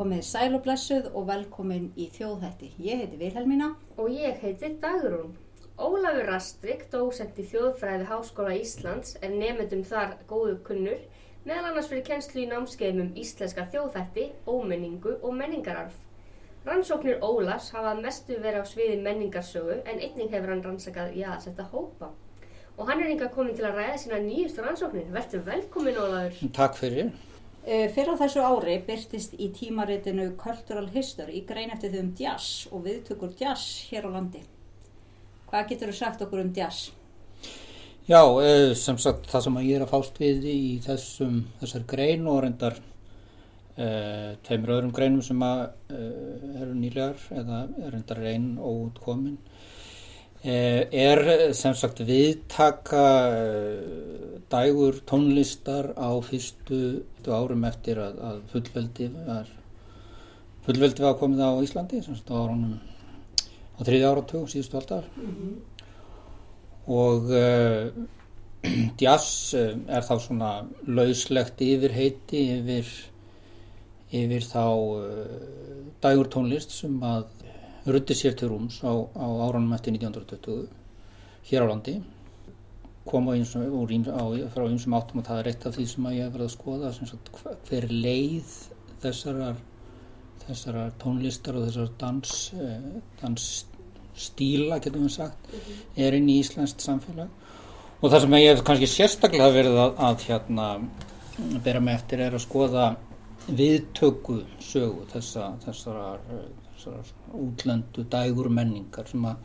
komið sæl og blessuð og velkomin í þjóðhætti. Ég heiti Vilhelmína. Og ég heiti Dagrún. Ólafur Rastrik, dósent í Þjóðfræði Háskóla Íslands, er nefndum þar góðu kunnur, meðal annars fyrir kennslu í námskeiðum um íslenska þjóðhætti, ómenningu og menningararf. Rannsóknir Ólafs hafa mestu verið á sviði menningarsögu en einning hefur hann rannsakað í aðsetta hópa. Og hann er yngvað komin til að ræða sína nýjustu rannsóknir. Verður velkomin Ólafur. Takk fyrir. Uh, Fyrir á þessu ári byrtist í tímaritinu Cultural History grein eftir þau um jazz og viðtökur jazz hér á landi. Hvað getur þú sagt okkur um jazz? Já, eh, sem sagt það sem ég er að fást við í þessum, þessar grein og reyndar uh, tveimur öðrum greinum sem að, uh, eru nýlegar eða er reyndar reyn óutkomin uh, er sem sagt viðtaka dægur tónlistar á fyrstu árum eftir að, að fullveldi var fullveldi var komið á Íslandi sem sagt á árunum á þriði áratug síðustu aldar. Og uh, jazz er þá svona lauslegt yfirheiti yfir, yfir þá uh, dægur tónlist sem að rutti sér til rúms á, á árunum eftir 1920 hér á landi koma frá einsum áttum og það er eitt af því sem ég hef verið að skoða sagt, hver leið þessarar, þessarar tónlistar og þessar dans, dansstíla getum við sagt -hmm. er inn í Íslandst samfélag og það sem ég hef kannski sérstaklega verið að, að hérna bera mig eftir er að skoða viðtöku sögu þessa, þessar, útlendu dægur menningar sem að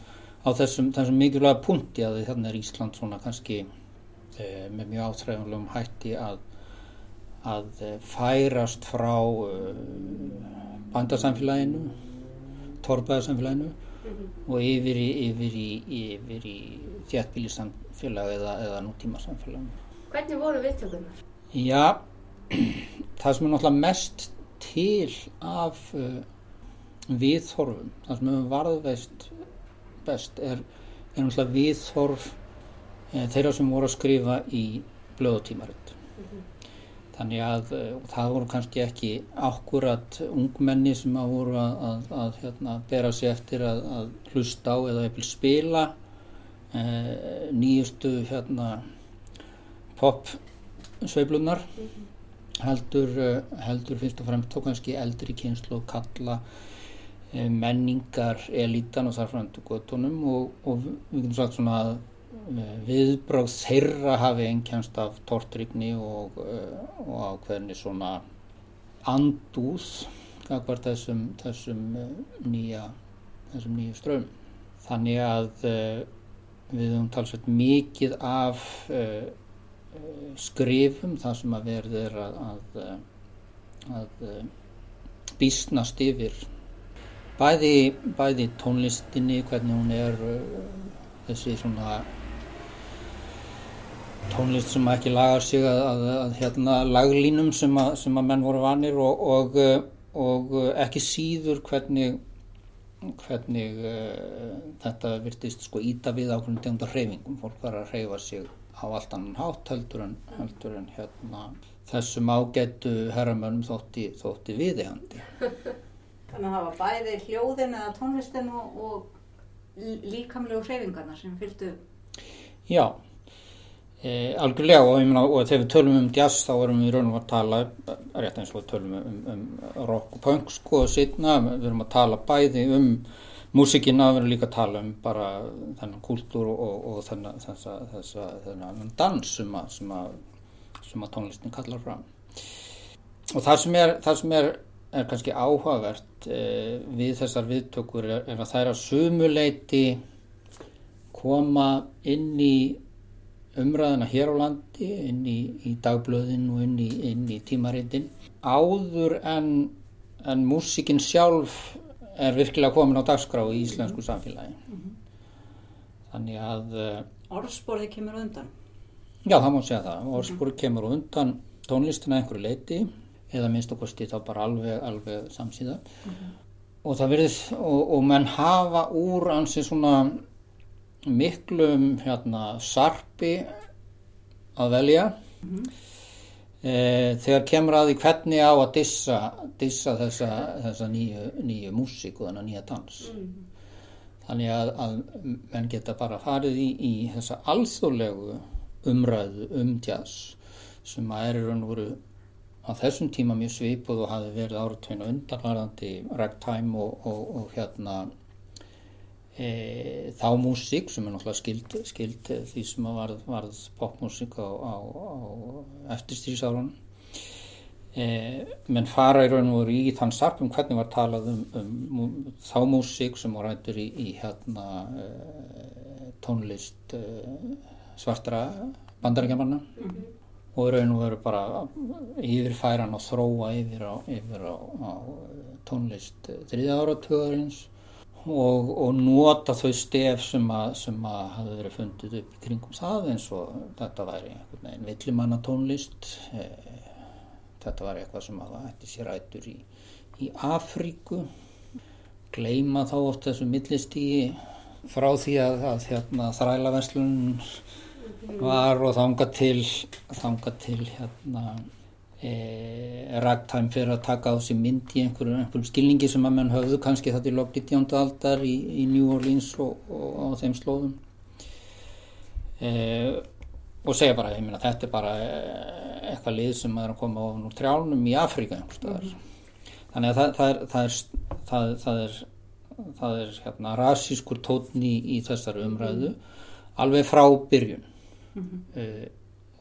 á þessum, þessum mikilvæga punkti að þannig er Ísland svona kannski e, með mjög áþræðanlegum hætti að, að færast frá e, bandasamfélaginu torpaðarsamfélaginu mm -hmm. og yfir í, yfir í, yfir í þjættbílisamfélag eða, eða nútíma samfélaginu. Hvernig voru viðtökunar? Já, það sem er náttúrulega mest til af uh, viðhorfum, það sem hefur varðveist best er, er náttúrulega viðhorf e, þeirra sem voru að skrifa í blöðutímaritt mm -hmm. þannig að e, það voru kannski ekki akkurat ungmenni sem að voru að, að, að hérna, bera sig eftir að, að hlusta á eða eða spila e, nýjustu hérna, pop sveiflunar mm -hmm. heldur, heldur fyrst og fremst tók kannski eldri kynslu kalla menningar elítan og þarfrandu gotunum og, og við getum sagt svona að viðbráð þeirra hafi einkjænst af tortrygni og, og ákveðni svona andúð akkvært þessum, þessum nýja þessum nýju ström þannig að við höfum talsveit mikið af skrifum það sem að verður er að, að, að bísnast yfir bæði, bæði tónlistinni hvernig hún er uh, þessi svona tónlist sem ekki lagar sig að, að, að hérna laglínum sem að, sem að menn voru vanir og, og, og ekki síður hvernig hvernig uh, þetta virtist sko íta við ákveðin tegundar hreyfingum. Fólk var að hreyfa sig á allt annan hátt heldur en, heldur en hérna þessum ágættu herramönnum þótti, þótti viðeigandi Þannig að það var bæði hljóðin eða tónlistin og, og líkamlegu hreyfingarna sem fylgdu. Já, e, algjörlega og, myna, og þegar við tölum um jazz þá erum við raun og að tala, rétt eins og við tölum um, um rock og punk sko og sitna, við erum að tala bæði um músikina, við erum líka að tala um bara þennan kúltúr og, og þennan, þennan dans sem að, sem að, sem að tónlistin kallar fram. Og það sem er, það sem er er kannski áhugavert eh, við þessar viðtökur er, er að er að sumuleiti koma inn í umræðina hér á landi, inn í, í dagblöðin og inn í, inn í tímarindin áður en, en músikinn sjálf er virkilega komin á dagskrá í íslensku samfélagi. Mm -hmm. Þannig að... Orðsporði kemur undan? Já, það má segja það. Orðsporði mm -hmm. kemur undan tónlistina einhverju leiti eða minnst og kosti þá bara alveg, alveg samsíða mm -hmm. og það verið og, og menn hafa úr ansi svona miklum hérna sarpi að velja mm -hmm. e, þegar kemur að því hvernig á að dissa, dissa þessa, þessa nýju, nýju músík og þennan nýja dans þannig að, að menn geta bara farið í, í þessa alþjóðlegu umræðu um jazz sem að er í raun og veru á þessum tíma mjög svipuð og hafi verið áratveinu undanvarandi ragtime og, og, og hérna e, þá músík sem er náttúrulega skild, skild því sem varð, varð popmúsík á, á, á eftirstýrisárunum e, menn fara í raun og í þann sarpum hvernig var talað um, um þá músík sem var rættur í, í hérna e, tónlist e, svartra bandarækjamanna mm -hmm. Og raun og veru bara yfirfæran og þróa yfir á, yfir á, á tónlist þriðja áratöðarins og, og nota þau stef sem að, sem að hafa verið fundið upp kringum það eins og þetta væri einhvern veginn villimanna tónlist e, þetta var eitthvað sem að ætti sér ættur í, í Afríku. Gleima þá oft þessu millistígi frá því að, að hérna, þrælaverslun var og þanga til þanga til hérna e, ragtime fyrir að taka á sig mynd í einhverjum, einhverjum skilningi sem að menn höfðu kannski þetta í lókt 19. aldar í, í New Orleans og, og á þeim slóðum e, og segja bara, ég meina þetta er bara eitthvað lið sem er að koma ofn úr trjálnum í Afríka einhverstaðar mm -hmm. þannig að það, það er það er, það, það er, það er hérna rasískur tótni í, í þessari umræðu -hmm. alveg frá byrjun mm -hmm.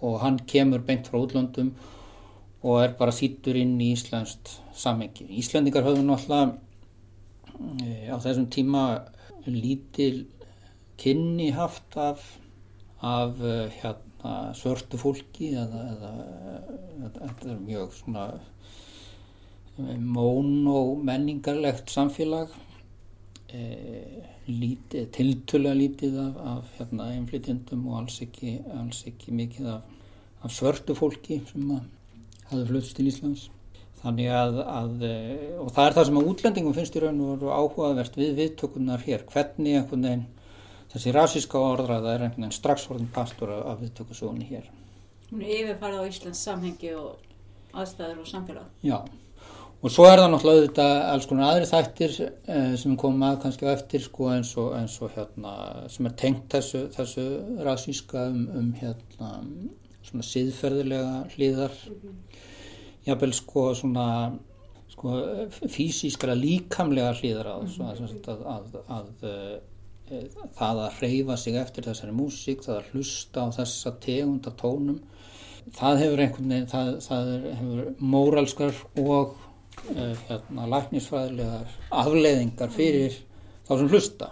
og hann kemur beint frá útlöndum og er bara þýttur inn í Íslandst samhengi. Íslandingar höfðu náttúrulega e, á þessum tíma lítil kynni haft af, af e, hérna, svörtu fólki eða, eða þetta er mjög svona e, món og menningarlegt samfélag lítið, tiltöla lítið af, af hérna, einflýtjendum og alls ekki, alls ekki mikið af, af svörtu fólki sem hafði flutst til Íslands. Þannig að, að og það er það sem að útlendingum finnst í raun og veru áhugavert við viðtökunar hér. Hvernig einhvern veginn þessi rásíska orðraða er einhvern veginn strax orðin pastor af viðtökusóni hér. Hún er yfirfarið á Íslands samhengi og aðstæður og samfélag. Já, og svo er það náttúrulega þetta alls konar aðri þættir eh, sem kom að kannski eftir sko eins og, eins og hérna sem er tengt þessu, þessu rásíska um, um hérna svona siðferðilega hlýðar mm -hmm. jábel sko svona sko fysískara líkamlega hlýðar á þessu mm -hmm. að, að, að, að það að hreyfa sig eftir þessari músík, það að hlusta á þessa tegunda tónum það hefur einhvern veginn, það, það hefur móralskar og hérna, læknisfræðilegar afleiðingar fyrir þá sem hlusta.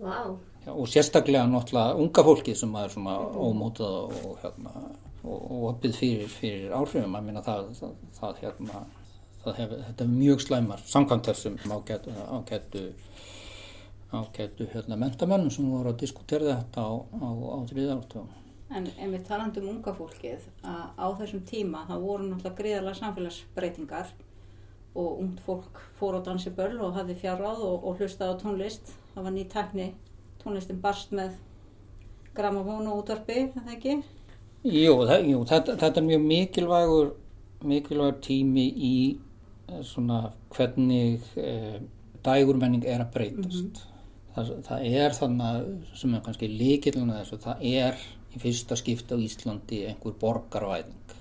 Wow. Já, og sérstaklega náttúrulega unga fólki sem er svona ómótað og hérna og opið fyrir, fyrir áhrifum. Að minna það, það, það, hérna, það hef, þetta er mjög slæmar samkvæmt þessum ágætu ágætu, ágætu hérna, mentamönnum sem voru að diskutera þetta á, á, á þriðaráttöfum En ef við talandum um unga fólkið að á þessum tíma það voru náttúrulega gríðarlega samfélagsbreytingar og ungt fólk fór á dansiböll og hafði fjarrað og, og hlustaði á tónlist það var ný tekni, tónlistin barst með gramafón og útvarpi, það ekki? Jú, það, jú þetta, þetta er mjög mikilvægur mikilvægur tími í eh, svona hvernig eh, dægurmenning er að breytast mm -hmm. það, það er þannig sem er kannski líkiluna þessu það er í fyrsta skipta á Íslandi einhver borgarvæðing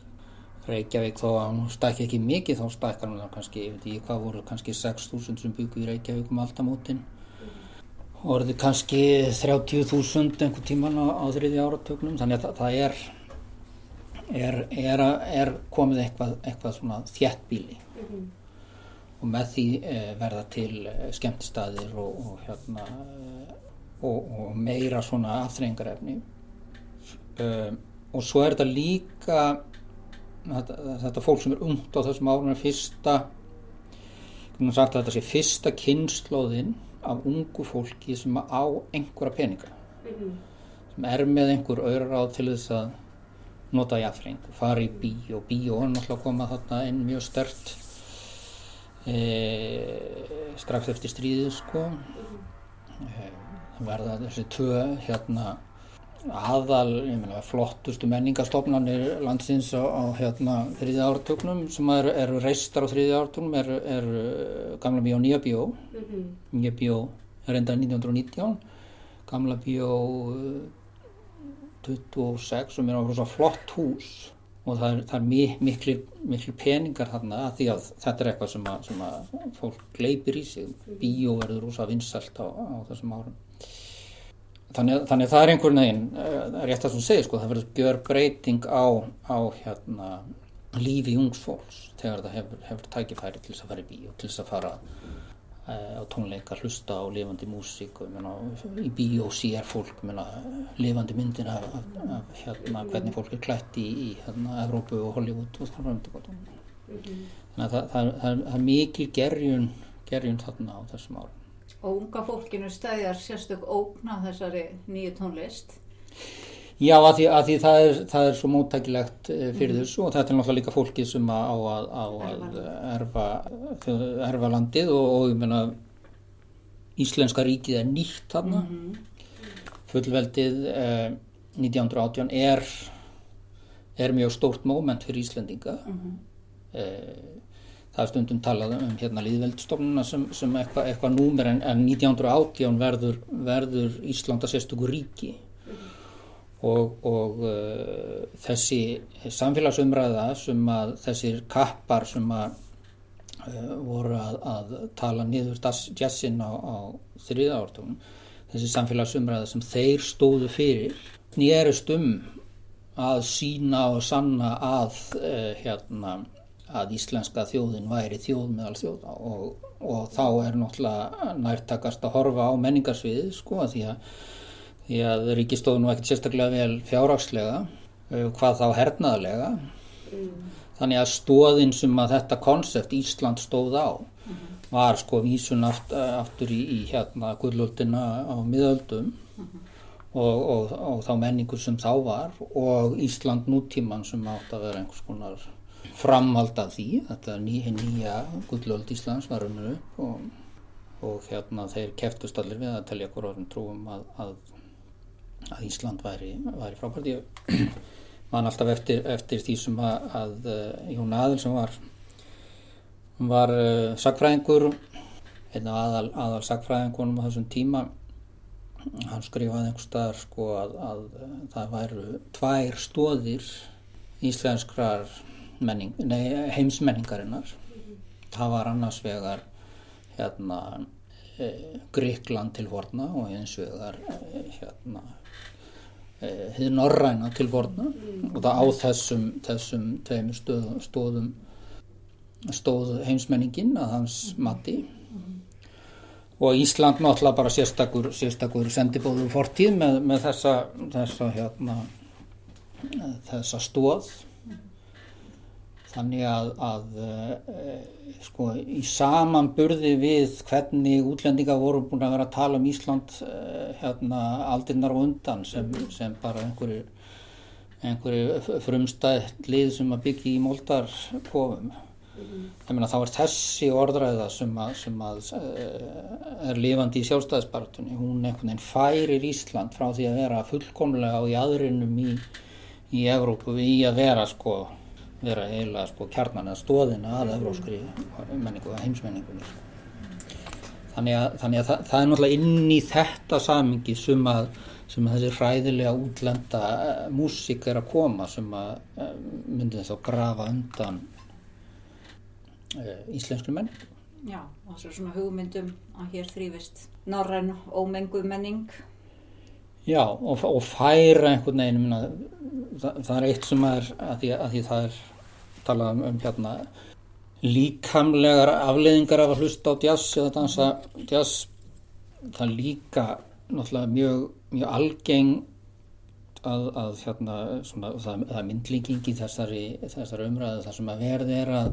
Reykjavík þó að hún stækki ekki mikið þá stækkar hún það kannski, ég veit ekki hvað voru kannski 6.000 sem byggu í Reykjavík um aldamótin? Orðið kannski 30.000 einhver tíman á, á þriði áratögnum þannig að það, er er, er, er komið eitthvað, eitthvað svona þjættbíli mm -hmm. og með því eh, verða til eh, skemmtistæðir og, og, hérna, og, og meira svona aðþrengarefni um, og svo er þetta líka þetta, þetta fólk sem er ungt á þessum árunum fyrsta hvernig sagt þetta sé fyrsta kynnslóðin af ungu fólki sem á einhverja peninga. Mm -hmm. sem er með einhver auðráð til þess að nota jafnfreng, fara í bíó. Bíó er náttúrulega komað þarna inn mjög stört e, strax eftir stríðið sko. E, verða þessi tvö hérna aðal, meina, flottustu menningastofnanir landsins á, á hérna þriðja ártögnum sem eru, eru reistar á þriðja ártögnum eru, eru gamla bíó nýja bíó. Mhm. nýja bíó er enda 1919 gamla bíó eh, 26 sem er á rosa flott hús. Og það er, það er mi- miklu, miklu peningar þarna að því að þetta er eitthvað sem að, sem að fólk gleipir í sig. Bíó verður rosa vinsælt á, á þessum árum þannig, þannig að það er einhvern veginn uh, rétt að þú segir sko, það verður gjör breyting á, á hérna, lífi ungs fólks þegar það hefur, hefur tækifæri til þess að fara í bíó til þess að fara uh, á tónleika, hlusta á lifandi músík og í bíó sér fólk menna, lifandi myndir af, af, hérna, hvernig fólk er klætt í, í hérna, Evrópu og Hollywood og gott þannig að það, það, það, það, það er mikil gerjun gerjun þarna á þessum árum Og unga fólkinu stæðjar sérstök ógn af þessari nýju tónlist. Já, að því, að því það, er, það er svo móttækilegt eh, fyrir þessu og þetta er náttúrulega líka fólkið sem á að, á að erfa, erfa landið og, og ég meina Íslenska ríkið er nýtt þarna. Fullveldið eh, 1918 er er mjög stórt móment fyrir Íslendinga. Eh, það er stundum talað um hérna líðveldstofnuna sem, sem eitthvað eitthva númer en, en 1918 verður, verður Íslanda sérstökur ríki. Og, og uh, þessi samfélagsumræða sem að þessir kappar sem að uh, voru að, að tala niður jazzinn á, á þriða ártunum þessi samfélagsumræða sem þeir stóðu fyrir nýjerist um að sína og sanna að uh, hérna að íslenska þjóðin væri þjóð meðal þjóða og, og þá er náttúrulega nærtakast að horfa á menningarsviðið sko því að því að ríkistóðu nú ekkert sérstaklega vel fjárhagslega, uh, hvað þá hernaðlega. Þannig að stóðin sem að þetta konsept Ísland stóð á var sko vísun aft, aftur í, í hérna gullöldina á miðöldum og, og, og þá menningur sem þá var og Ísland nútíman sem átt að vera einhvers konar framhald af því, þetta ný, nýja gullöld Íslands var unnur upp og, og hérna þeir keftust allir við að telja hvort orðin trúum að, að að Ísland væri, væri frábært. Ég man alltaf eftir, eftir því sem að, að uh, Jón Aðil sem var var uh, sagfræðingur einn af aðal, aðal sagfræðingunum á þessum tíma hann skrifaði einhver staðar sko að, uh, það væru tvær stóðir íslenskrar menning, nei, heimsmenningarinnar. Það var annars vegar hérna Gríkland til vorna og eins vegar hérna hið norræna til vorna og það á þessum, þessum tveimur stóðum, stóðum stóð heimsmenningin að hans mati. Og Ísland náttúrulega bara sérstakur, sérstakur sendibóður fortíð með, með þessa, þessa hérna þessa stóð þannig að, að e, sko í samanburði við hvernig útlendinga voru búin að vera að tala um Ísland e, hérna aldinnar og undan sem, sem bara einhverju einhverju frumstætt lið sem að byggja í moldarkofum. Meina þá er þessi orðræða sem að, sem að e, er lifandi í sjálfstæðisbartunni hún einhvern veginn færir Ísland frá því að vera fullkomlega á í aðrinum í, í Evrópu í að vera sko vera eiginlega sko kjarnan eða stóðina að evróskri menningu eða heimsmenningunni þannig að, þannig að það, það er náttúrulega inn í þetta samingi sem að, sem að þessi hræðilega útlenda uh, músík er að koma sem að uh, myndi þess að grafa undan uh, íslenskri menningu Já, og er svona hugmyndum að hér þrýfist norræn ómengu menning. Já, og, og færa einhvern veginn, minna, það, það er eitt sem er, að því, að því það er talað um, um hérna líkamlegar afleiðingar af að hlusta á jazz eða dansa jazz, það líka náttúrulega mjög, mjög algeng að, að hérna, svona, það, það er myndlíking í þessari, þessari umræðu, það sem að verði er að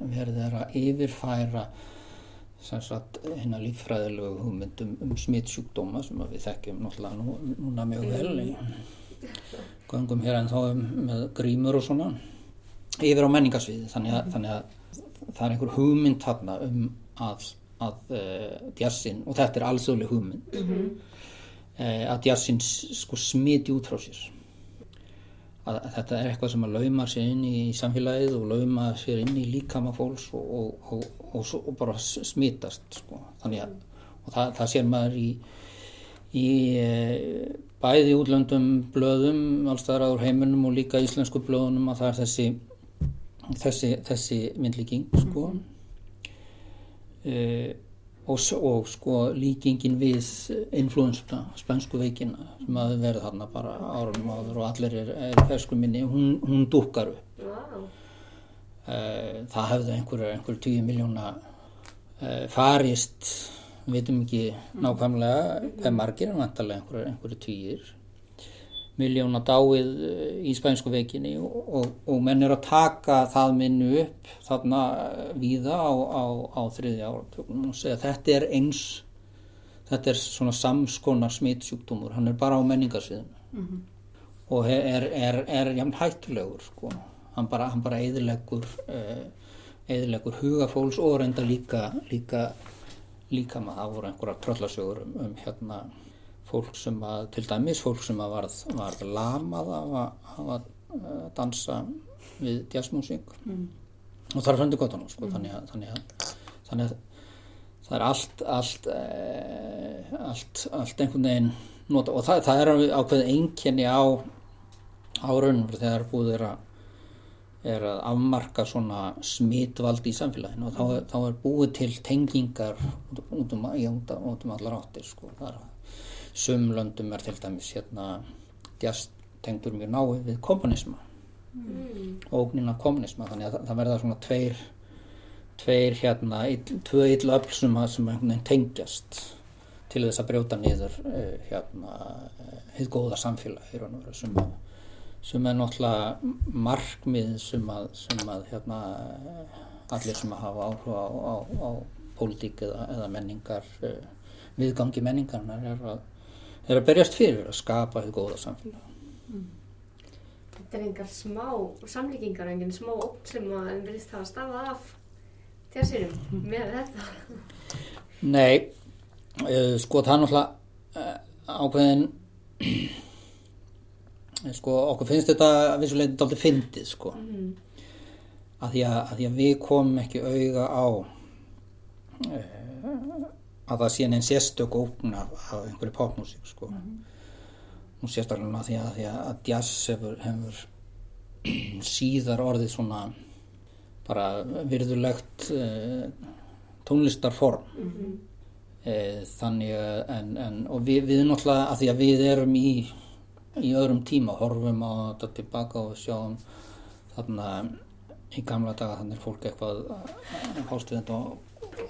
verði er að yfirfæra sem sagt hérna líffræðilegu hugmyndum um smittsjúkdóma sem við þekkjum náttúrulega nú, núna mjög vel í göngum hér en þá um, með grímur og svona yfir á menningarsviði þannig að, þannig að það er einhver hugmynd þarna um að, að uh, jazzin og þetta er alþjóðleg hugmynd eh, að jazzin sko smiti út frá sér að, þetta er eitthvað sem að lauma sér inn í samfélagið og lauma sér inn í líkama fólks og, og, og, og, bara s- smitast sko. þannig að það, það sér maður í, í e, bæði útlöndum blöðum allstaðar áður heiminum og líka íslensku blöðunum að það er þessi þessi, þessi myndlíking sko e, og, og sko líkingin við influensuna, spænsku veikina sem að verið þarna bara árunum áður og allir er, er fersku minni hún, hún dúkkar upp. Vá. Eh, það hefði einhverju einhver 10 miljóna uh, farist við veitum ekki nákvæmlega hvað margir en vantarlega einhverju, einhverju týjir miljóna dáið eh, í spænsku veikinni og, og, og menn er að taka það minnu upp þarna eh, víða á, á, á þriðja áratökunum og segja þetta er eins þetta er svona samskonar smitsjúkdómur hann er bara á menningarsviðinu. Og er, er, er jafn hættulegur sko. hann bara, hann bara eðilegur eðilegur hugafólks og reynda líka líka, líka maður. Það voru einhverja tröllasögur um, um hérna fólk sem að, til dæmis fólk sem að varð, varð lamað af að, að uh, dansa við jazzmusík og það er fröndu gott sko, þannig að, þannig að, þannig að það er allt allt, e, allt, allt einhvern veginn nota og það, það er ákveðið einkenni á árunum þegar búið er að er að afmarka svona smitvald í samfélaginu. Og þá, er- þá er búið til tengingar út, út, um, út, um allar áttir sko. það er sumlöndum er til dæmis hérna djast tengdur mjög náið við kommunisma og ógnina kommunisma þannig að það, það verða svona tveir tveir hérna ill, tvö ill öll sem að sem einhvern veginn tengjast til þess að brjóta niður uh, hérna uh, hið góða samfélag í raun og veru sem að sem er náttúrulega markmið sem að, sem að hérna, eh, allir sem að hafa áhuga á, á, á pólitík eða, eða menningar eh, viðgangi menningarnar er að, er að berjast fyrir að skapa þetta góða samfélag. Þetta er engar smá samlíkingar, engin smá ótt sem að en virðist hafa stafað af tjásinum með þetta. Nei, uh, sko það er náttúrulega uh, ákveðin eh, sko okkur finnst þetta að vissulega dálítið fyndið sko Mm. að því að, að því að við komum ekki auga á uh, að það sé neinn sérstök ógn af, af einhverju popmusík sko og sérstaklega því að, því að jazz hefur, hefur síðar orðið svona bara virðulegt uh, tónlistarform Mhm. e, þannig að en, en, og við, við náttúrulega að því að við erum í í öðrum tíma, horfum á þetta tilbaka og sjáum þarna í gamla daga þannig er fólk eitthvað við þetta og,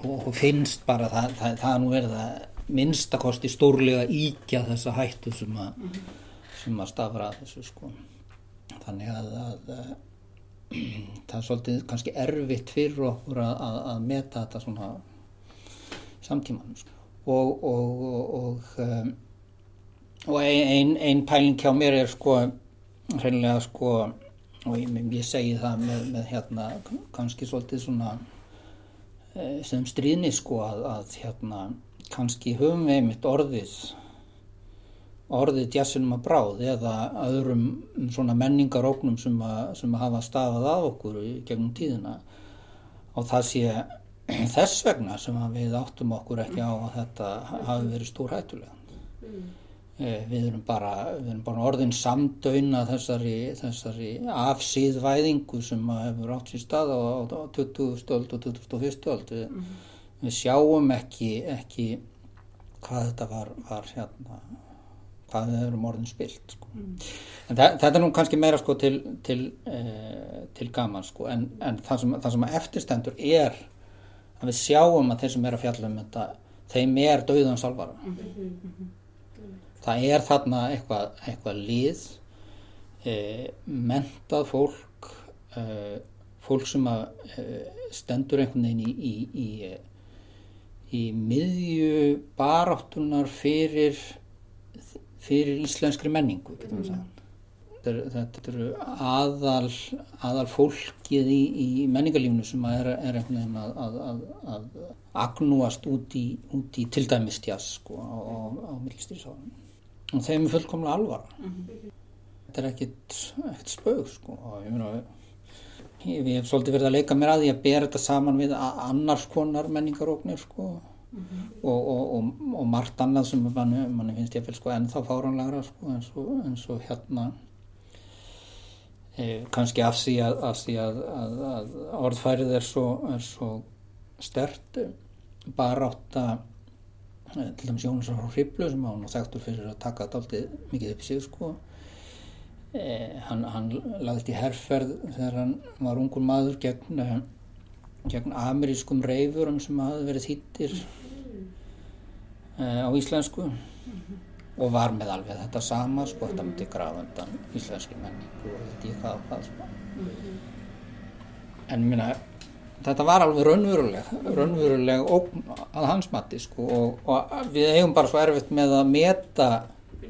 og, og finnst bara það, það, það er nú verið að minnstakosti stórlega íkja þessa hættu sem að, sem að stafra að þessu sko þannig að, að eh, það er svolítið kannski erfitt fyrir okkur að, að, að meta þetta svona samtímanum sko. og og, og, og, um, og ein, ein pæling hjá mér er sko hreinlega sko og ég, ég segi það með, með hérna kannski svolítið svona sem stríðni sko að, að hérna kannski höfum við einmitt orðið orðið jazzinum að bráð eða öðrum svona menningaróknum sem, að, sem að hafa stafað að okkur gegnum tíðina. Og það sé þess vegna sem við áttum okkur ekki á að þetta hafi verið stór hættulega Eh, við erum bara, við erum bara orðin samdöina þessari, þessari afsýðvæðingu sem hefur átt sér stað á, á 20. stöld og 21. stöld við, við sjáum ekki, ekki hvað þetta var, var hérna hvað við erum orðin spilt sko. en það, þetta er nú kannski meira sko til til, eh, til gaman sko en, en það, sem, það sem að eftirstendur er að við sjáum að þeir sem er að fjalla um þetta þeim er dauðan salvara það er þarna eitthvað, eitthvað lið e, mentað fólk e, fólk sem að e, stendur einhvern veginn í, í, í, í miðju baráttunar fyrir fyrir íslenskri menningu sagt. Þetta eru- aðal, aðal fólkið í, í menningarlífnu sem er, er einhvern veginn að, að, að, að agnúast út í, út til dæmis jazz sko, á, á, á millistýrsáðum og þeim er fullkomlega alvara. Þetta er ekkit, ekkit spög sko. Ég meina ég, ég hef svolítið verið að leika mér að því að bera þetta saman við annars konar menningaróknir sko. Og, og, og, og margt annað sem manni, manni finnst ég fyrir sko ennþá fáranlegra sko eins eins og hérna e, kannski af því að, af því að, að, að orðfærið er svo, svo stert bara átt að til dæmis Jónas frá Hriblu sem á nú þekktur fyrir að taka þetta aldrei mikið upp sig sko. Eh, hann, hann lagðist í herrferð þegar hann var ungur maður gegn, eh, gegn amerískum reyfurum sem hafði verið þýttir eh, á íslensku. Og var með alveg þetta sama sko, þetta myndi grafa undan íslenski menningu og þetta ég hvað og hvað sko. en minna þetta var alveg raunveruleg raunveruleg ógn að hans mati sko, og, og við eigum bara svo erfitt með að meta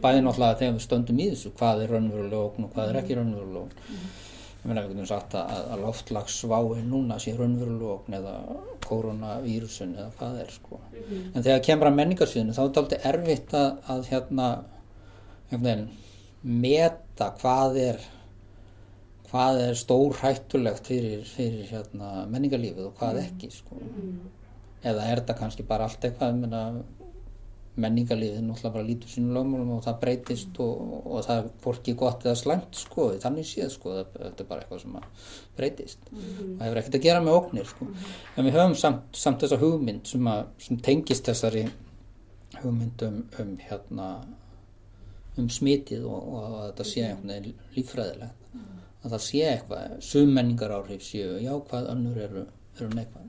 bæði náttúrulega þegar við stöndum í þessu hvað er raunveruleg ógn og hvað er ekki raunveruleg ógn. Ég meina við getum sagt að, að loftlagsváin núna sé raunveruleg ógn eða koronavírusin eða hvað er sko. En þegar kemur að menningarsviðinu þá er þetta aldrei erfitt að, að hérna veginn meta hvað er hvað er stór hættulegt fyrir, fyrir hérna, menningarlífið og hvað ekki sko. eða er þetta kannski bara allt eitthvað menningarlífið náttúrulega bara lítur sínum lögmálum og það breytist og, og það er hvorki gott eða slæmt sko, þannig séð sko, þetta er bara eitthvað sem breytist. Það hefur ekkert að gera með óknir sko. en við höfum samt, samt þessa hugmynd sem, að, sem tengist þessari hugmynd um, um hérna um smitið og, og að þetta sé veginn líffræðilegt að það sé eitthvað, summenningar áhrif séu jákvæð, önnur eru, eru neikvæð.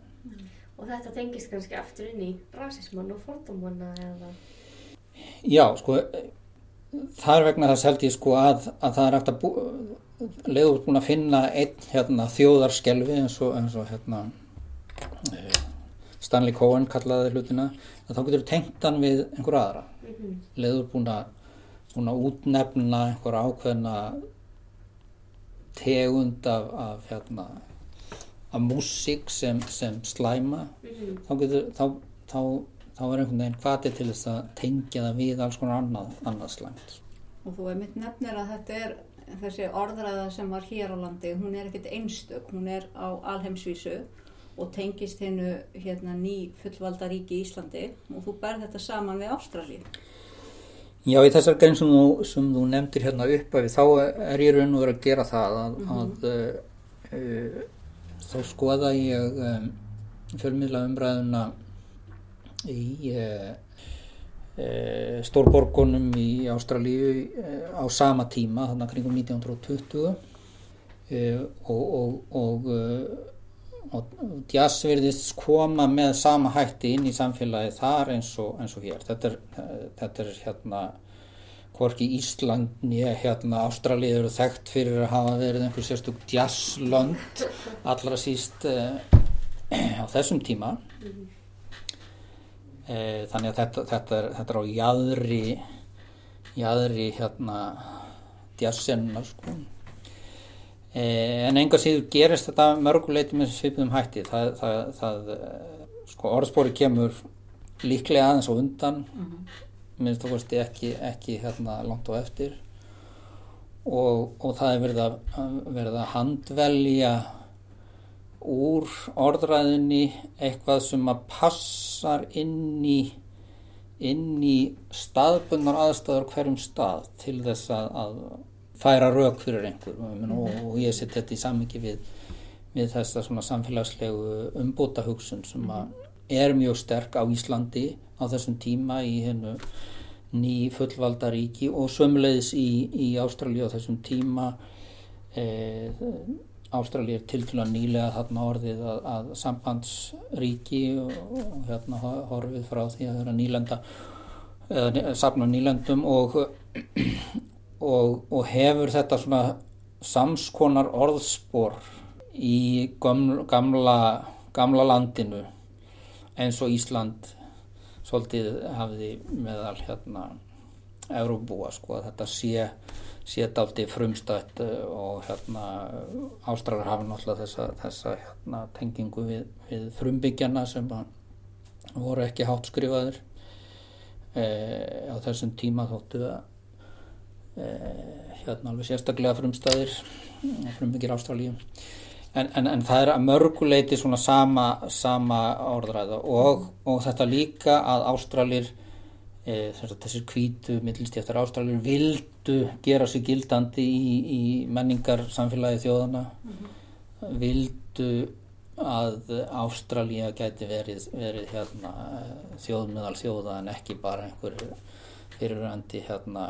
Og þetta tengist kannski aftur inn í rasismann og fordómanna eða... Já, sko það er vegna þess held ég sko að, að það er hægt að bú, leiður búin að finna einn hérna, þjóðarskelfi eins og, eins og hérna, eh, Stanley Cohen kallaði hlutina að þá getur tengt hann við einhver aðra. Leiður búin að, búin að útnefna einhver ákveðna tegund af, af hérna af músík sem, sem slæma. Þá getur þá, þá, þá er einhvern veginn hvati til þess að tengja það við alls konar annað, annað slæmt. Og þú einmitt nefnir að þetta er þessi orðræða sem var hér á landi, hún er ekkert einstök, hún er á alheimsvísu og tengist hennu hérna ný fullvalda ríki í Íslandi og þú berð þetta saman við Ástralíu. Já, í þessar grein sem þú, sem þú nefndir hérna upp af þá er ég raun og verið að gera það að, að uh, uh, þá skoða ég um, fjölmiðla umræðuna í uh, stórborgunum í Ástralíu á sama tíma, þannig kringum 1920 uh, og, og, og, og jazz virðist koma með sama hætti inn í samfélagi þar eins og, eins og hér. Þetta er, þetta er hérna hvorki Ísland nýja hérna Ástralíu eru þekkt fyrir að hafa verið einhver sérstök jazzlönd allra síst uh, á þessum tíma. Uh, þannig að þetta, þetta, er, þetta er á jaðri jaðri hérna jazzsenna sko. Eh, en enga síður gerist þetta mörguleiti með svipuðum hætti. Það, það, það eh, sko orðspóri kemur líklega aðeins á undan minnst þú veist ekki, ekki hérna langt á eftir. Og, og það er verið að, verið að handvelja úr orðræðinni eitthvað sem að passar inn í inn í staðbundnar aðstæður hverjum stað til þess að, að færa rauk fyrir einhver og, og, og ég set þetta í samingi við, við þessa samfélagslegu umbúta hugsun sem að er mjög sterk á Íslandi á þessum tíma í hennu ný fullvalda ríki og sömulegis í, í Ástralíu á þessum tíma. E, Ástralíu er til til að nýlega þarna orðið að, að sambandsríki og, og hérna horfið frá því að vera nýlenda eða safna nýlendum og og, og hefur þetta svona samskonar orðspor í gamla, gamla, gamla landinu eins og Ísland svolítið hafði meðal hérna Euróbúa sko þetta sé sé daldi frumstætt og hérna Ástráður hafi náttúrulega þessa, þessa hérna, tengingu við, við frumbyggjana sem voru ekki hátt skrifaður e, á þessum tíma þóttu að hérna alveg sérstaklega frumstæðir frumbyggir Ástralíu. En, en, en það er að mörguleiti svona sama, sama orðræða og, og þetta líka að Ástralir e, þessir kvítu millistjæftar Ástralir vildu gera sig gildandi í, í menningar samfélagi þjóðana vildu að Ástralía gæti verið, verið hérna, þjóð meðal þjóða en ekki bara einhver fyrirvændi hérna,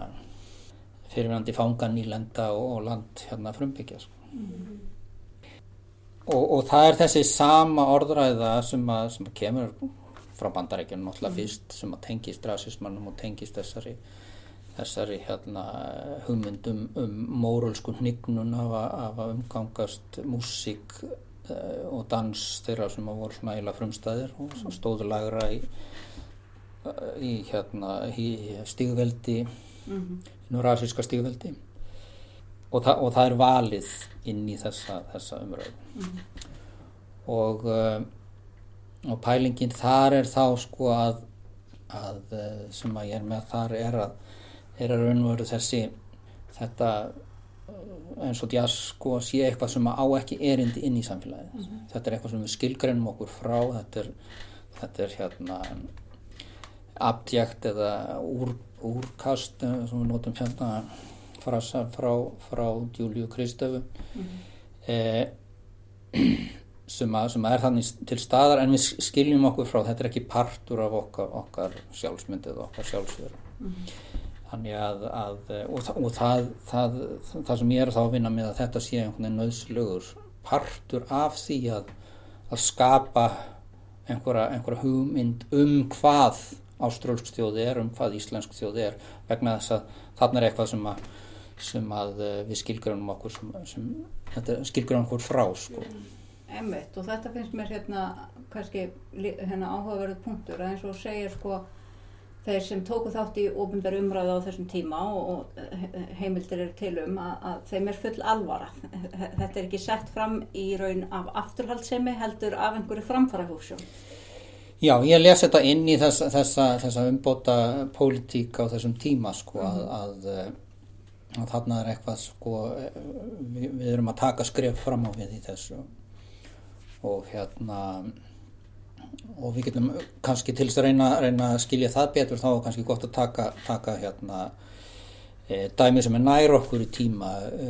fyrirvændi fangan í lenda og, og land hérna frumbyggja sko. mm. og, og það er þessi sama orðræða sem að, sem að kemur frá bandarækjunum náttúrulega mm. fyrst sem að tengist rasismannum og tengist þessari þessari hérna hugmyndum um mórulsku hnignun af að umgangast músík uh, og dans þeirra sem að voru svona eila frumstæðir og stóðu lagra í, í hérna í stígveldi mm -hmm. rasíska stígveldi og, þa og það er valið inn í þessa, þessa umröðu mm -hmm. og uh, og pælingin þar er þá sko að, að sem að ég er með þar er að er að raunveru þessi þetta eins og jazz sko sé eitthvað sem á ekki erindi inn í samfélagið mm -hmm. þetta er eitthvað sem við skilgreinum okkur frá þetta er, þetta er hérna abjekt eða úr, úrkast sem við notum hérna frasa frá, frá Júliu Kristöfu mm -hmm. eh, sem, að, sem að er þannig til staðar en við skiljum okkur frá þetta er ekki partur af okkar, okkar sjálfsmyndið og okkar sjálfsveru mm -hmm. Þannig að, að og, og það, það, það sem ég er þá að vinna með að þetta sé einhvern veginn nöðslugur partur af því að, að skapa einhverja, einhverja hugmynd um hvað áströlsk þjóði er, um hvað íslensk þjóði er vegna þess að þarna er eitthvað sem að, sem að við skilgrunum okkur sem, sem skilgrunum okkur frá sko. Emmett og þetta finnst mér hérna kannski hérna áhugaverðu punktur að eins og segir sko þeir sem tóku þátt í ofnbæru umræðu á þessum tíma og, og heimildir eru til um að, að þeim er full alvara. Þetta er ekki sett fram í raun af afturhaldsemi heldur af einhverju framfara húsjón. Já, ég les þetta inn í þess, þessa, þessa umbóta pólitík á þessum tíma sko mm. að, að, að þarna er eitthvað sko við, við erum að taka skref fram á við í þessu og hérna og við getum kannski til þess að reyna, reyna að skilja það betur þá er kannski gott að taka, taka hérna e, dæmi sem er nær okkur í tíma e,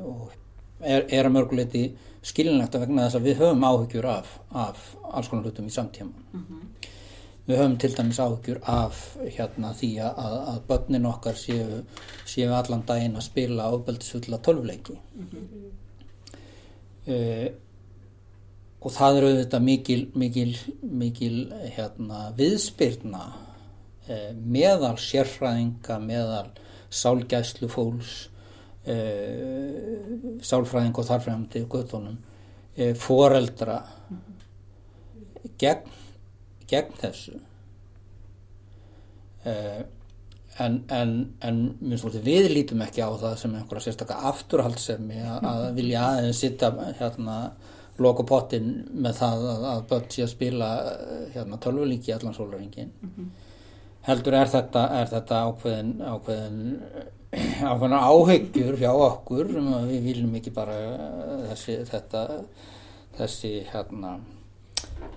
og er, er að mörguleiti skilinlegt að vegna þess að við höfum áhugjur af, af alls konar hlutum í samtíma mm -hmm. við höfum til dæmis áhugjur af hérna því að, að börnin okkar séu, séu allan daginn að spila ábeldisfulla tölvleiki mm -hmm. e, og það eru auðvitað mikil, mikil, mikil hérna, viðspyrna eh, meðal sérfræðinga, meðal sálgæslu fólks, eh, sálfræðing og þarfræðandi göttunum, eh, foreldra gegn, gegn þessu. Eh, en, en, en við lítum ekki á það sem einhverja sérstaklega afturhaldsemi að vilja aðeins sitta hérna loka pottin með það að, að börn sé að spila hérna, tölvulíki allan sólaringin mm -hmm. heldur er þetta, er þetta ákveðin, ákveðin ákveðin áhyggjur hjá okkur við viljum ekki bara eh, þessi þetta, þessi hérna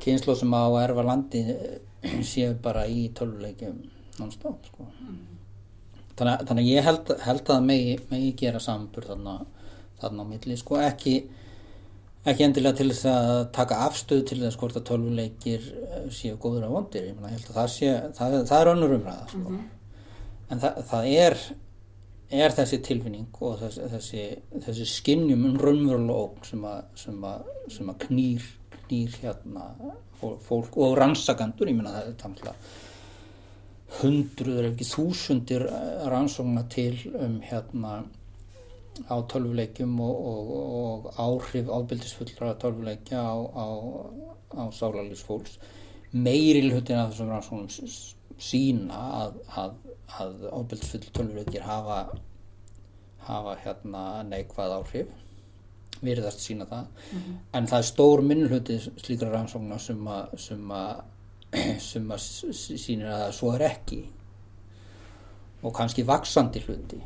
kynslu sem á erfa landi eh, séu bara í tölvuleikjum non-stop sko. þannig, þannig að ég held, held að megi, megi gera sambur þarna, þarna á milli sko ekki ekki endilega til þess að taka afstöð til þess hvort að tölvuleikir eh, séu góður að vondir, ég held að það sé það, það er önnur umræða sko. mm -hmm. en það, það er er þessi tilfinning og þessi þessi, þessi skinnjum um raunverulega óg sem sem sem að knýr, knýr hérna fólk og rannsagandur, ég meina það er tamla hundruður ef ekki þúsundir rannsókna til um hérna á tölvuleikjum og, og, og áhrif ábyldisfullra tölvuleikja á, á, á sálarlýsfólks meiri hlutin af þessum rannsóknum sína að, að, að ábyldisfull tölvuleikir hafa hafa hérna neikvað áhrif virðast sína það. Mm -hmm. en það er stór minnluti slíkra rannsóknar sem að sem að, sem að sínir að það svo er ekki. Og kannski vaksandi hluti.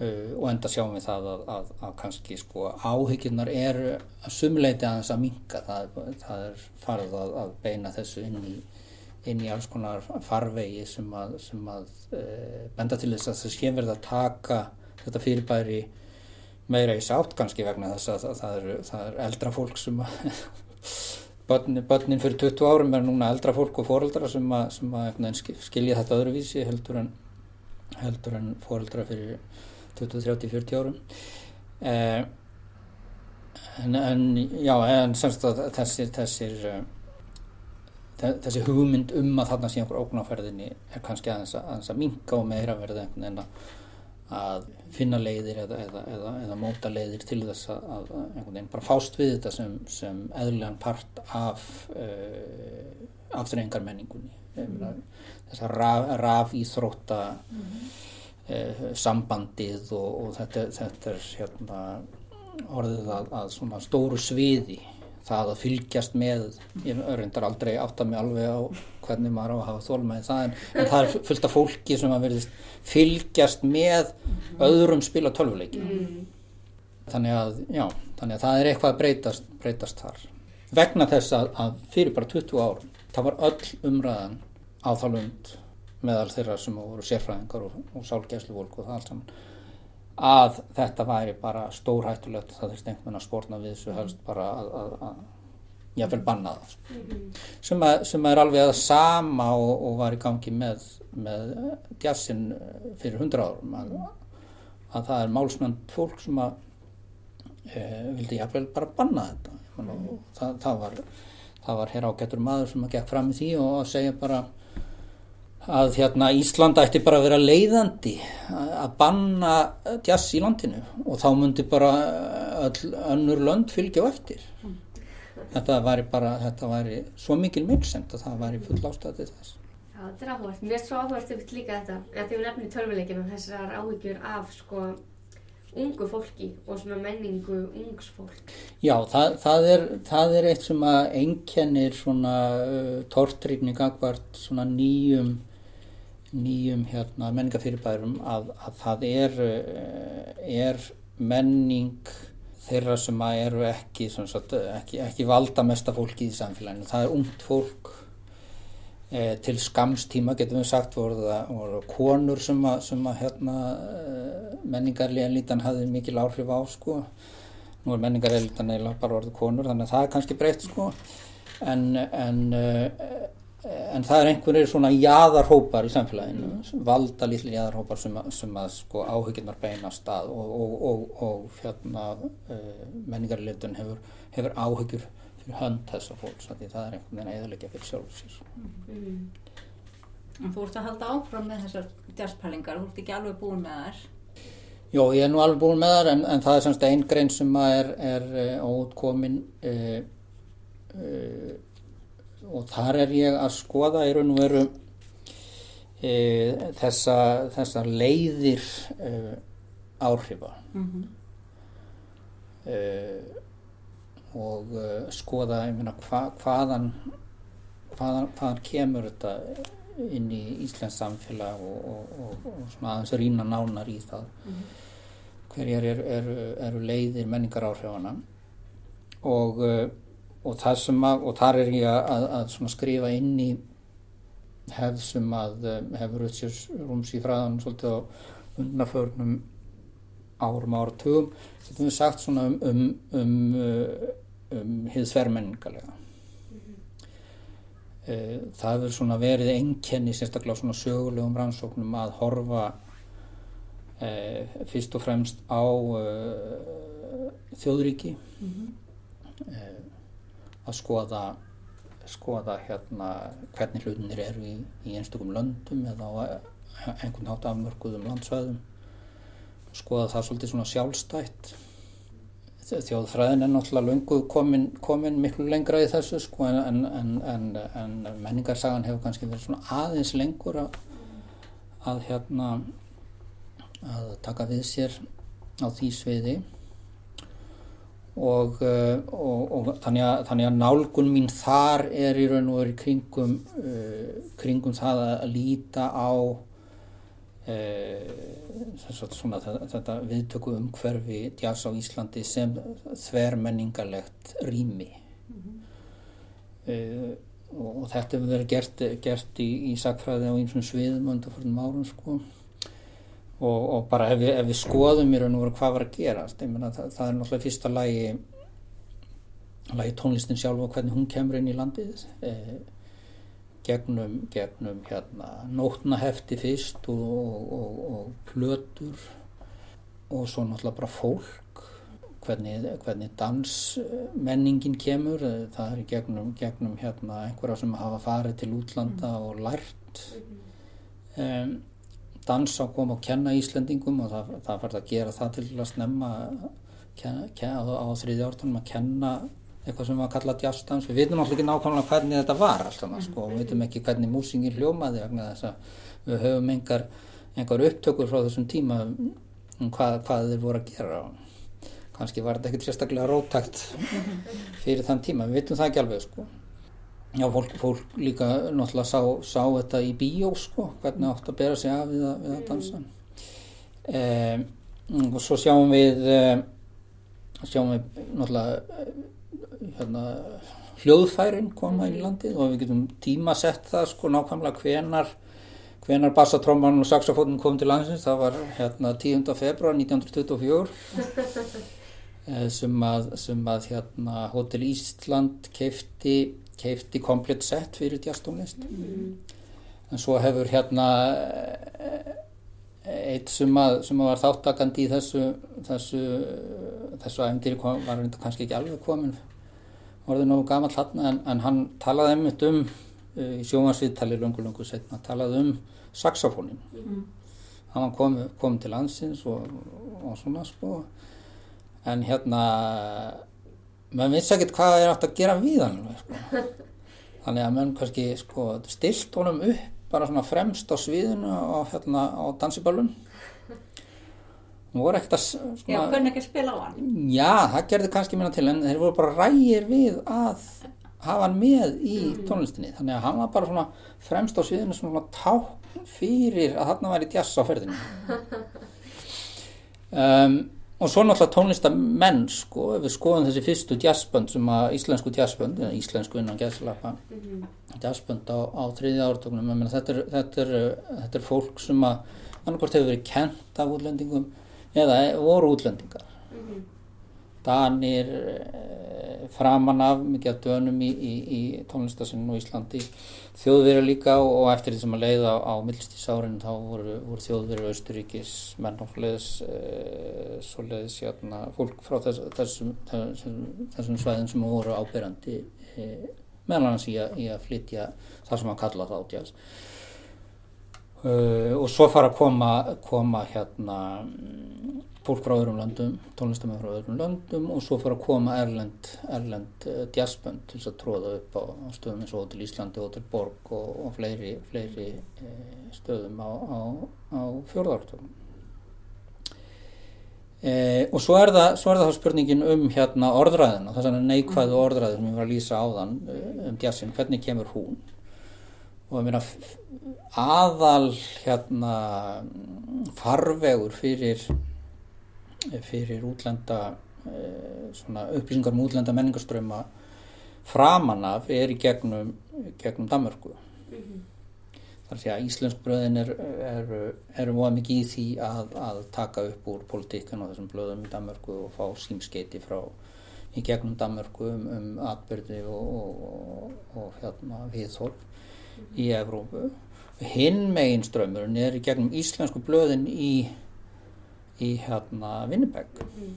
Uh, og enda sjáum við það að, að, að kannski sko áhyggjurnar eru að sumleiti aðeins að minka það, það er farið að, að beina þessu inn í, inn í alls konar farvegi sem að, sem að uh, benda til þess að það sé verið að taka þetta fyrirbæri meira í sátt kannski vegna þess að það, það, er, það er eldra fólk sem að börnin, börnin fyrir 20 árum er núna eldra fólk og foreldra sem að, sem að skilja þetta öðruvísi heldur en, heldur en foreldra fyrir 20, 30, 40 árum. Eh, en, en já, en semst að þessir, þessir uh, þessi hugmynd um að þarna sé einhver ógnáferðinni er kannski aðeins að, aðeins að minka og meira verða einhvern veginn að að finna leiðir eða, eða, eða, eða móta leiðir til þess að, að einhvern veginn bara fást við þetta sem, sem eðlulegan part af uh, afturrengar menningunni mm. þess að raf, raf íþrótta mm. uh, sambandið og, og þetta, þetta er hérna, orðið að, að svona stóru sviði það að fylgjast með ég reyndar aldrei átt að mig alveg á hvernig maður á að hafa þólmaði það en, en það er fullt af fólki sem að verðist fylgjast með öðrum spila tölvuleiki mm. þannig að já, þannig að það er eitthvað að breytast, breytast þar. Vegna þess að, að fyrir bara 20 árum það var öll umræðan á þálund meðal þeirra sem voru sérfræðingar og, og sálgæslu fólk og það allt saman að þetta væri bara stórhættulegt það veginn að spórna við þessu helst bara að, að, að vil banna það mm -hmm. sem, að, sem er alveg að sama og, og var í gangi með, með djassin fyrir hundra árum að, að það er málsmönd fólk sem að e, vildi vel bara banna þetta mm -hmm. það, það var var hér ágættur maður sem að gekk fram í því og að segja bara að hérna Ísland ætti bara að vera leiðandi að banna jazz í landinu og þá myndi bara öll önnur lönd fylgja á eftir. Þetta væri bara þetta væri svo mikil myrksend að það væri full ástæðið þess. Já, þetta er áhugast, mér er svo áhugast upp líka þetta, að því við nefnum tölvuleikinu þessar áhyggjur af sko ungu fólki og svona menningu ungs fólk Já, það, það, er, það er eitt sem að einkennir svona uh, tortrýfning akvart svona nýjum nýjum hérna, menningafyrirbærum að, að það er, eh, er menning þeirra sem eru ekki, sagt, ekki, ekki valda mesta fólki í samfélaginu. Það er ungt fólk e, til skamstíma getum við sagt voru það voru konur sem að, sem að hérna, eh, menningarliðanlítan hafði mikil áhrif á sko. Nú er menningarliðanlítan eiginlega bara orðið konur þannig að það er kannski breytt sko. En, en e, en það er einhverjir svona jæðarhópar í samfélaginu, mm. valda lítið jæðarhópar sem, sem að sko áhugirnar beinast að og, og, og, og hérna uh, menningarleitun hefur, hefur áhugjur fyrir hönd þessa fólks, því það er einhvern veginn eðalegja fyrir sjálfsins. Mm. En þú ert að halda áfram með þessar jazzpælingar, þú ert ekki alveg búin með þær? Jó, ég er nú alveg búin með þær en, en það er semst einn grein sem er, er uh, óutkomin uh, uh og þar er ég að skoða í raun og veru e, þessa, þessa leiðir e, áhrifa mm -hmm. e, og e, skoða myna, hva, hvaðan, hvaðan hvaðan kemur þetta inn í Íslands samfélag og, og, og, og aðeins rýna nánar í það mm -hmm. hverjar eru er, er leiðir menningar áhrifana og e, og það sem að, og þar er ég að, að skrifa inn í hefð sem að um, hefur Rutsjós rúms í fræðan svolítið á undnaförnum árum áratugum þetta er sagt svona um um, um, uh, um hið svermenningalega mm -hmm. það hefur svona verið enkenni sérstaklega svona sögulegum rannsóknum að horfa e, fyrst og fremst á e, þjóðríki mm -hmm. Að skoða, skoða hérna, hvernig hlutinir eru í, í einstakum löndum eða á einhvern hát afmörkuðum landsvæðum. Skoða það svolítið svona sjálfstætt. Þjóðfræðin er náttúrulega lungu komin, komin miklu lengra í þessu sko, en, en, en, en menningarsagan hefur kannski verið svona aðeins lengur að, að hérna að taka við sér á því sviði og, eh, og, og þannig, að, þannig að nálgun mín þar er í raun og veru kringum, uh, kringum það að líta á að svona þetta, þetta viðtöku umhverfi jazz á Íslandi sem þvermenningarlegt rými. Uh, og, og þetta hefur verið gert, gert í, í sakfræði á einsum sviðum undir fyrir árum sko og, og bara ef við, ef við skoðum í raun og veru hvað var að gerast meina, það, það er náttúrulega fyrsta lagi lagi tónlistin sjálf og hvernig hún kemur inn í landið eh, gegnum, gegnum hérna, nótnahefti fyrst og, og, og plötur og svo náttúrulega bara fólk hvernig, hvernig dansmenningin kemur það er gegnum, gegnum hérna, einhverja sem hafa farið til útlanda og lært. Um, dans á koma og kenna Íslendingum og það, það færði að gera það til að snemma kenna, kenna, á, á þriði ártunum að kenna eitthvað sem var kallað jazzdans við veitum alltaf ekki nákvæmlega hvernig þetta var alltaf sko, við veitum ekki hvernig músingin hljómaði við höfum engar, engar upptökur frá þessum tíma um hvað, hvað þeir voru að gera kannski var þetta ekkert sérstaklega rótakt fyrir þann tíma, við veitum það ekki alveg sko já, fólk, fólk líka náttúrulega sá, sá þetta í bíó sko, hvernig átt að bera sig af við að, við að dansa. Eh, og svo sjáum við eh, sjáum við náttúrulega hérna, hljóðfærin koma í landið og við getum tímasett það sko nákvæmlega hvenar hvenar bassatróman og saxofónum kom til landsins. Það var hérna 10. februar 1924 eh, sem að, sem að hérna Hotel Ísland keifti, keifti komplett sett fyrir jazztónlist mm. en svo hefur hérna eh, eitt sem að, sem að var þáttakandi í þessu þessu, þessu æfndir var kannski ekki alveg komin orðið nógu gammal hann en, en hann talaði einmitt um uh, í sjónvarsviðtali lungu lungu setna talaði um saxofónin mm. hann kom, kom til landsins og, og svona sko en hérna maður vissi ekkert hvað er átt að gera við hann sko. þannig að maður kannski sko stilt honum upp bara svona fremst á sviðinu og hérna á dansiballun Hún voru ekkert að... Svona, já, hvernig ekki að spila á hann? Já, það gerði kannski minna til en þeir voru bara rægir við að hafa hann með í mm. tónlistinni þannig að hann var bara svona fremst á sviðinu svona tá fyrir að hann væri jazz á ferðinu um, og svo náttúrulega tónlistamenn sko, ef við skoðum þessi fyrstu jazzbönd sem að íslensku jazzbönd, íslensku innan jazzlapa mm -hmm. jazzbönd á, á þriði ártöknum þetta þetta, þetta er fólk sem að annarkort hefur verið kent af útlendingum eða voru útlendingar mm -hmm. Danir eh, framan af mikið af dönum í, í, í tónlistasinn og Íslandi þjóðverið líka og, eftir því sem að leiða á, á millistísárin þá voru, voru þjóðverið Austuríkis, menn og fleðis e, svoleiðis hérna, fólk frá þess, þessum, þessum, þessum svæðin sem voru ábyrjandi e, meðal annars í, í að flytja það sem að kalla það átjás Uh, og svo fara að koma, koma hérna fólk frá öðrum löndum, tónlistamenn frá öðrum löndum og svo fara að koma erlend, erlend uh, jazzbönd til að tróða upp á, stöðum eins og til Íslandi og til Borg og, og fleiri, fleiri uh, stöðum á, á, á fjörðartöfum. Eh, og svo er, það, svo er það spurningin um hérna orðræðina, þess að neikvæðu orðræðin sem ég var að lýsa á þann um jazzin, hvernig kemur hún? og að aðal hérna farvegur fyrir fyrir útlenda eh, svona upplýsingar um útlenda menningarströma framanaf er í gegnum gegnum Danmörku. Mm -hmm. þar sé að íslensk bröðin er eru er mjög mikið í því að, að taka upp úr politíkan og þessum blöðum í Danmörku og fá símskeiti frá í gegnum Danmörku um, um atbyrði og, og, og, og hérna viðhólf í Evrópu. Hinn megin strömmurinn er í gegnum íslensku blöðin í í hérna Winnipeg mm.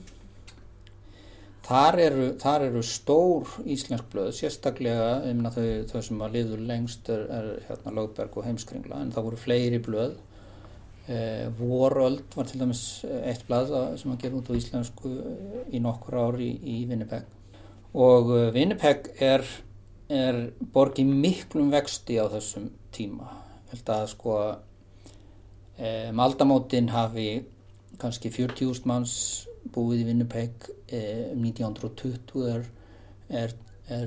þar, þar eru stór íslensk blöð sérstaklega þau, þau sem að liður lengst er, er hérna Lögberg og Heimskringla en það voru fleiri blöð eh, Voröld var til dæmis eitt blad sem að gefa út á íslensku í nokkur ári í, í Winnipeg og uh, Winnipeg er er borgið miklum vexti á þessum tíma. Held að sko e, maldamótin hafi kannski 40.000 manns búið í Winnipeg e, um 1920 er, er, er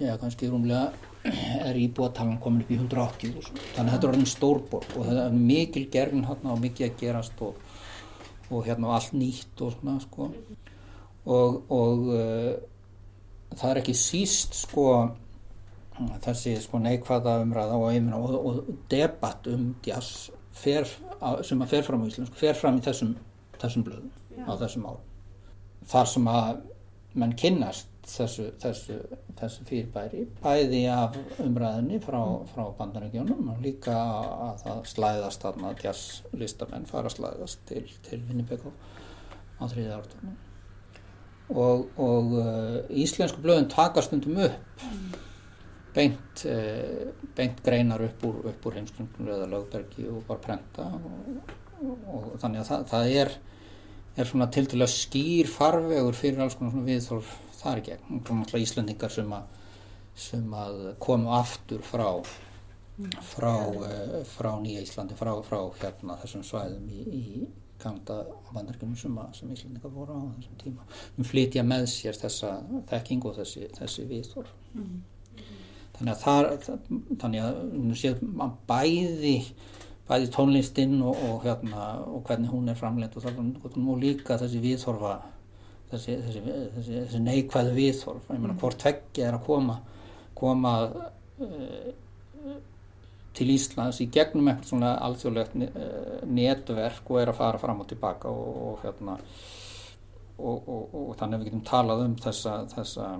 ja, kannski rúmlega er íbúatalan komin upp í 180.000 þannig að þetta er orðin stórborg og það er mikil gerðin hérna og mikið að gerast og, og hérna allt nýtt og svona sko. Og, og uh, það er ekki síst sko þessi sko neikvæða umræða og, og debatt um jazz fer, sem að fer fram á íslensku fer fram í þessum, þessum blöðum á þessum árum þar sem að menn kynnast þessu, þessu, þessu fyrirbæri bæði af umræðinni frá, frá bandarækjónum og líka að það slæðast þarna jazzlistamenn fara að slæðast til, til Winnipeg á, þriðja ártunum og, og uh, íslensku blöðin taka stundum upp beint, uh, beint greinar upp úr, úr heimskringum eða lögbergi og bara prenta og, og, og þannig að það, það er er svona til til að skýr farvegur fyrir alls konar svona viðþorf þar í gegn. Og náttúrulega Íslendingar sem að, sem að komu aftur frá frá, uh, frá Nýja Íslandi, frá, frá hérna þessum svæðum í, í gamla bandarkjum sem, að- sem Íslendingar voru á þessum tíma. Um flytja með sér þessa þekking og þessi, þessi viðþorf. Þannig að það, þannig að nú séð að bæði bæði tónlistinn og, og, hérna, og hvernig hún er framleitt og, það, og líka þessi viðþorfa þessi, þessi, þessi, þessi neikvæðu viðþorf ég meina hvort tveggja er að koma koma uh, til Íslands í gegnum eitthvað svona alþjóðlegt uh, netverk og er að fara fram og tilbaka og, og hérna og, og þannig að við getum talað um þessa þessa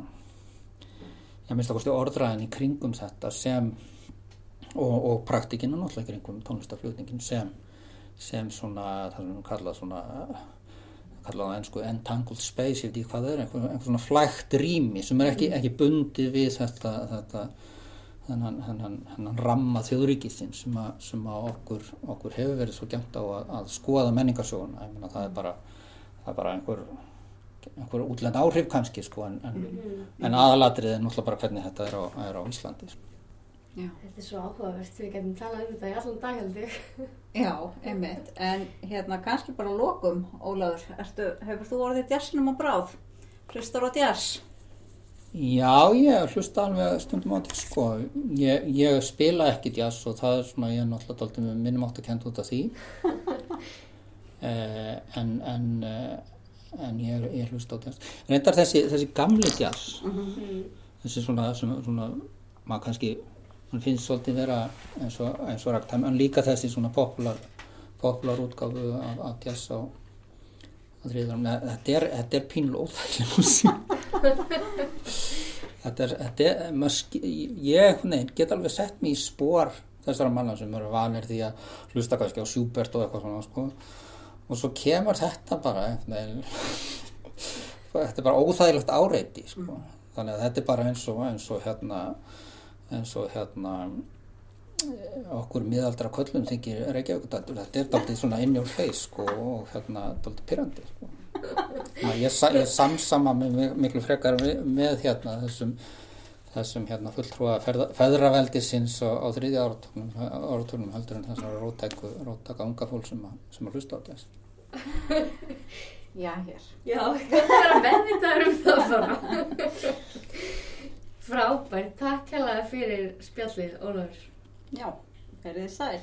ég minnst að orðræðin í kringum þetta sem og, og praktikinu náttúrulega í kringum tónlistaflutningin sem sem svona, það sem við kallað svona kallað á ennsku entangled space, ég veit ekki hvað það er einhver, einhver svona flægt rými sem er ekki, ekki bundið við þetta, þetta hennan, hennan, hennan ramma þjóðríkisinn sem, að, sem að okkur, okkur hefur verið svo gæmt á að, að skoða menningarsjóðuna, ég meina það er bara það er bara einhver einhver útlend áhrif kannski sko en, en, en aðalatrið er náttúrulega bara hvernig þetta er á, er á Íslandi sko. Já. Þetta er svo áhugavert, við getum talað um þetta í allan dag held ég. Já, einmitt. En hérna kannski bara lokum, Ólafur. Ertu, hefur þú orðið jazzinum á bráð? Hlustar á jazz? Já, ég hlusta alveg stundum á þetta sko. Ég, ég spila ekki jazz og það er svona, ég er náttúrulega minnum átt að kenda út af því. eh, en, en, eh, en ég, ég hlusta á jazz. Reyndar þessi, þessi gamli jazz, þessi svona, svona, svona maður kannski, hann finnst svolítið vera eins og, eins og ragtæm, en líka þessi svona popular, popular útgáfu af, af jazz á, á þriðarum. Þetta er, er pínlega óþægileg músík. Þetta er, þetta er, maður ég nei, get alveg sett mig í spór þessara manna sem eru vanir því að hlusta kannski á Schubert og eitthvað svona sko. Og svo kemur þetta bara þetta er bara óþægilegt áreiti sko. þannig að þetta er bara eins og eins og hérna eins og hérna eh, okkur miðaldra köllum þykir Reykjavíkudaldur, þetta er daldið svona in your face sko, og hérna daldið pyrrandi sko. Ég, ég samsama miklu frekar með, með hérna þessum þessum hérna fulltrúa feðraveldisins á þriðja áraturnum heldur en þessar rótæku rótæka unga fólk sem að, sem að hlusta á þess Já, hér. Já, þetta er að meðvitaður um það bara. Frábært, takk hella fyrir spjallið, Ólafur. Já, verið sæl.